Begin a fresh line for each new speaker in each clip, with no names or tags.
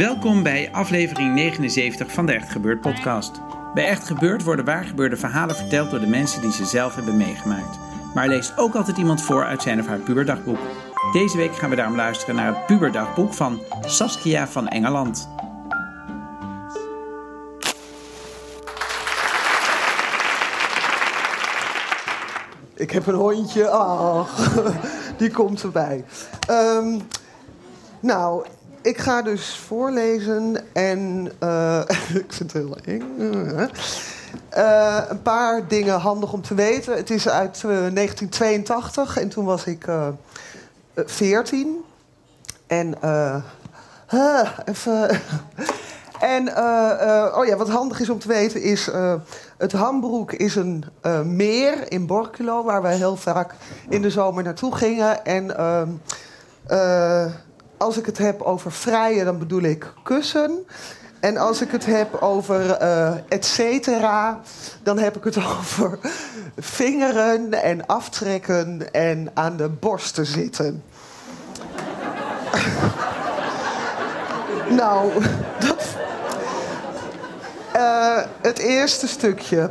Welkom bij aflevering 79 van de Echt Gebeurd podcast. Bij Echt Gebeurd worden waargebeurde verhalen verteld door de mensen die ze zelf hebben meegemaakt. Maar leest ook altijd iemand voor uit zijn of haar puberdagboek. Deze week gaan we daarom luisteren naar het puberdagboek van Saskia van Engeland.
Ik heb een hondje. Ach, die komt erbij. Ehm, nou, ik ga dus voorlezen en uh, ik vind het heel eng. Uh, een paar dingen handig om te weten. Het is uit uh, 1982 en toen was ik 14. En even. En oh ja, wat handig is om te weten is... het Hambroek is een meer in Borculo... waar we heel vaak in de zomer naartoe gingen. En ehm, als ik het heb over vrije, dan bedoel ik kussen. En als ik het heb over uh, et cetera, dan heb ik het over vingeren en aftrekken en aan de borsten zitten. nou, dat, uh, het eerste stukje.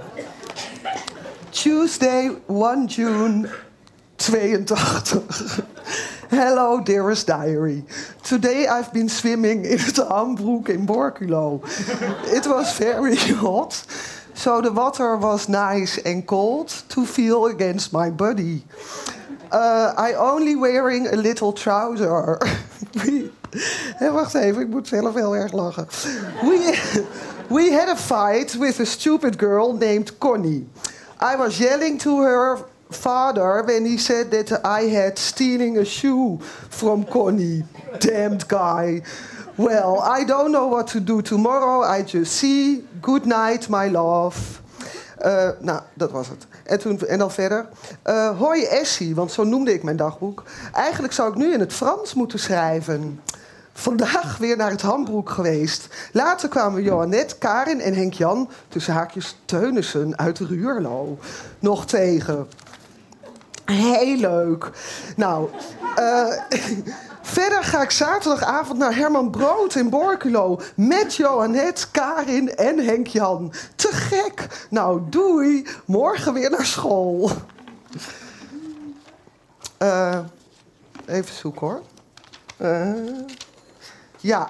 Tuesday 1 June 82. Hello, dearest diary. Today I've been swimming in the Ambroek in Borculo. it was very hot, so the water was nice and cold to feel against my body. Uh, I only wearing a little trouser. hey, wacht even, ik moet zelf heel erg lachen. We, we had a fight with a stupid girl named Connie. I was yelling to her father when he said that I had stealing a shoe from Connie. Damned guy. Well, I don't know what to do tomorrow. I just see. Good night, my love. Uh, nou, dat was het. En, toen, en dan verder. Uh, hoi Essie, want zo noemde ik mijn dagboek. Eigenlijk zou ik nu in het Frans moeten schrijven. Vandaag weer naar het Hambroek geweest. Later kwamen Johannet, Karin en Henk-Jan, tussen haakjes Teunissen uit Ruurlo, nog tegen. Heel leuk. Nou, uh, verder ga ik zaterdagavond naar Herman Brood in Borculo. Met Johannet, Karin en Henk-Jan. Te gek. Nou, doei. Morgen weer naar school. Uh, even zoeken hoor. Uh, ja.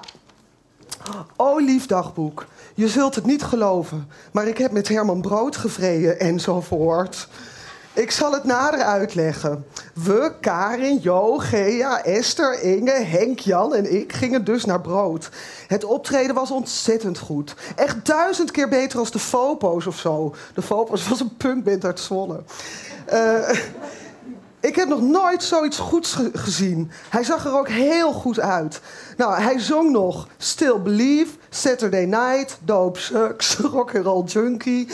Oh, lief dagboek. Je zult het niet geloven, maar ik heb met Herman Brood gevreden enzovoort. Ik zal het nader uitleggen. We, Karin, Jo, Gea, Esther, Inge, Henk, Jan en ik gingen dus naar brood. Het optreden was ontzettend goed. Echt duizend keer beter als de Fopo's of zo. De Fopo's was een punkband uit Zwolle. Uh, ik heb nog nooit zoiets goeds gezien. Hij zag er ook heel goed uit. Nou, hij zong nog Still Believe, Saturday Night, Dope Sucks, Roll Junkie.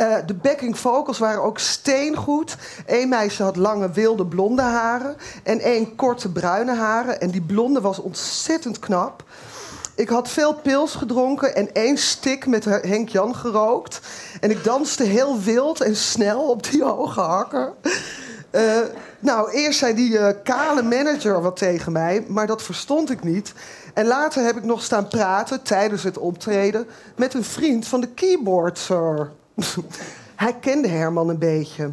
Uh, de backing vocals waren ook steengoed. Eén meisje had lange wilde blonde haren en één korte bruine haren. En die blonde was ontzettend knap. Ik had veel pils gedronken en één stik met Henk Jan gerookt. En ik danste heel wild en snel op die hoge hakken. Uh, nou, eerst zei die uh, kale manager wat tegen mij, maar dat verstond ik niet. En later heb ik nog staan praten tijdens het optreden met een vriend van de keyboard, sir. Hij kende Herman een beetje.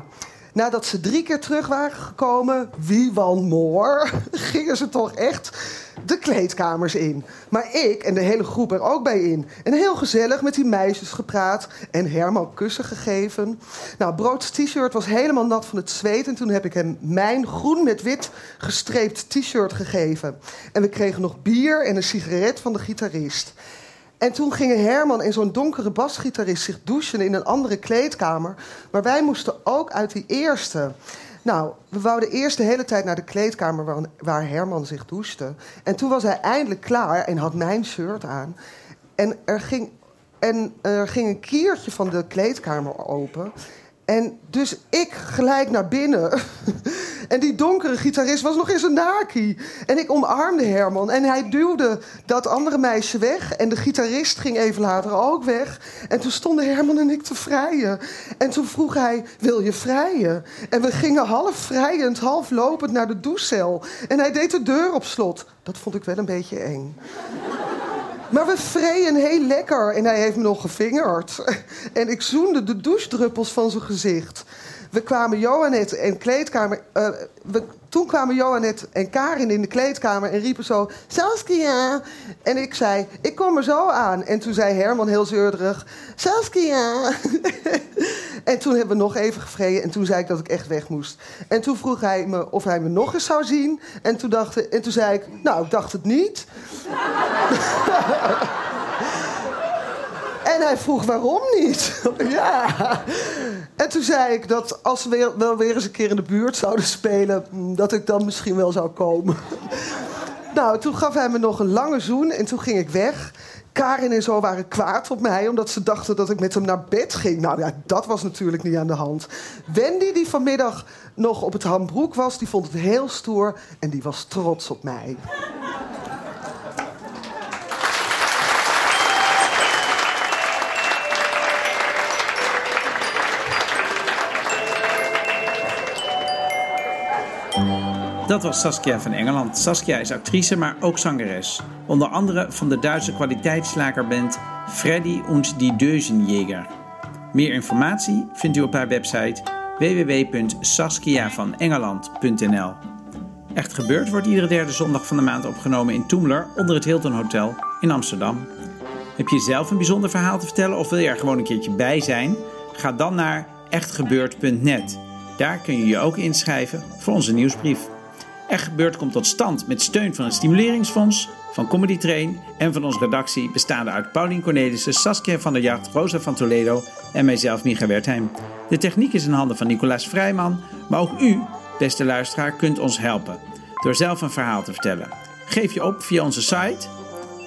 Nadat ze drie keer terug waren gekomen, wie wan more, gingen ze toch echt de kleedkamers in. Maar ik en de hele groep er ook bij in. En heel gezellig met die meisjes gepraat en Herman kussen gegeven. Nou, Broods t-shirt was helemaal nat van het zweet. En toen heb ik hem mijn groen met wit gestreept t-shirt gegeven. En we kregen nog bier en een sigaret van de gitarist. En toen gingen Herman en zo'n donkere basgitarist zich douchen in een andere kleedkamer. Maar wij moesten ook uit die eerste. Nou, we wouden eerst de hele tijd naar de kleedkamer waar, Herman zich douchte. En toen was hij eindelijk klaar en had mijn shirt aan. En er ging, en er ging een kiertje van de kleedkamer open. En dus ik gelijk naar binnen. en die donkere gitarist was nog eens een naki. En ik omarmde Herman. En hij duwde dat andere meisje weg. En de gitarist ging even later ook weg. En toen stonden Herman en ik te vrijen. En toen vroeg hij, wil je vrijen? En we gingen half vrijend, half lopend naar de douchecel. En hij deed de deur op slot. Dat vond ik wel een beetje eng. Maar we vreden heel lekker en hij heeft me nog gevingerd. En ik zoende de douchedruppels van zijn gezicht. We kwamen Johannet en kleedkamer. Uh, we, toen kwamen Johannet en Karin in de kleedkamer en riepen zo: Saskia. En ik zei: Ik kom er zo aan. En toen zei Herman heel zeurderig: Saskia. en toen hebben we nog even gevreden. En toen zei ik dat ik echt weg moest. En toen vroeg hij me of hij me nog eens zou zien. En toen, dacht, en toen zei ik: Nou, ik dacht het niet. Hij vroeg waarom niet. ja. En toen zei ik dat als we wel weer eens een keer in de buurt zouden spelen, mm, dat ik dan misschien wel zou komen. nou, toen gaf hij me nog een lange zoen en toen ging ik weg. Karin en zo waren kwaad op mij, omdat ze dachten dat ik met hem naar bed ging. Nou ja, dat was natuurlijk niet aan de hand. Wendy, die vanmiddag nog op het Hambroek was, die vond het heel stoer en die was trots op mij.
Dat was Saskia van Engeland. Saskia is actrice, maar ook zangeres. Onder andere van de Duitse kwaliteitsslagerband Freddy und die Deuzenjäger. Meer informatie vindt u op haar website www.saskiavanengeland.nl. Echt gebeurd wordt iedere derde zondag van de maand opgenomen in Toemler onder het Hilton Hotel in Amsterdam. Heb je zelf een bijzonder verhaal te vertellen of wil je er gewoon een keertje bij zijn? Ga dan naar echtgebeurd.net. Daar kun je je ook inschrijven voor onze nieuwsbrief. Er gebeurt komt tot stand met steun van het Stimuleringsfonds, van Comedy Train en van onze redactie bestaande uit Paulien Cornelissen, Saskia van der Jacht, Rosa van Toledo en mijzelf Micha Wertheim. De techniek is in handen van Nicolaas Vrijman, maar ook u, beste luisteraar, kunt ons helpen door zelf een verhaal te vertellen. Geef je op via onze site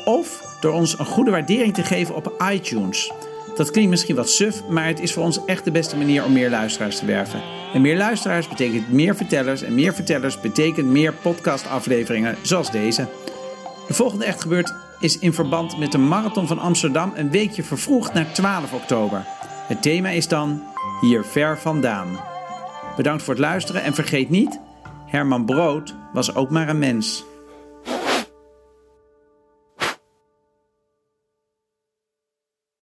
of door ons een goede waardering te geven op iTunes. Dat klinkt misschien wat suf, maar het is voor ons echt de beste manier om meer luisteraars te werven. En meer luisteraars betekent meer vertellers. En meer vertellers betekent meer podcastafleveringen zoals deze. De volgende Echt Gebeurd is in verband met de Marathon van Amsterdam een weekje vervroegd naar 12 oktober. Het thema is dan Hier ver vandaan. Bedankt voor het luisteren en vergeet niet, Herman Brood was ook maar een mens.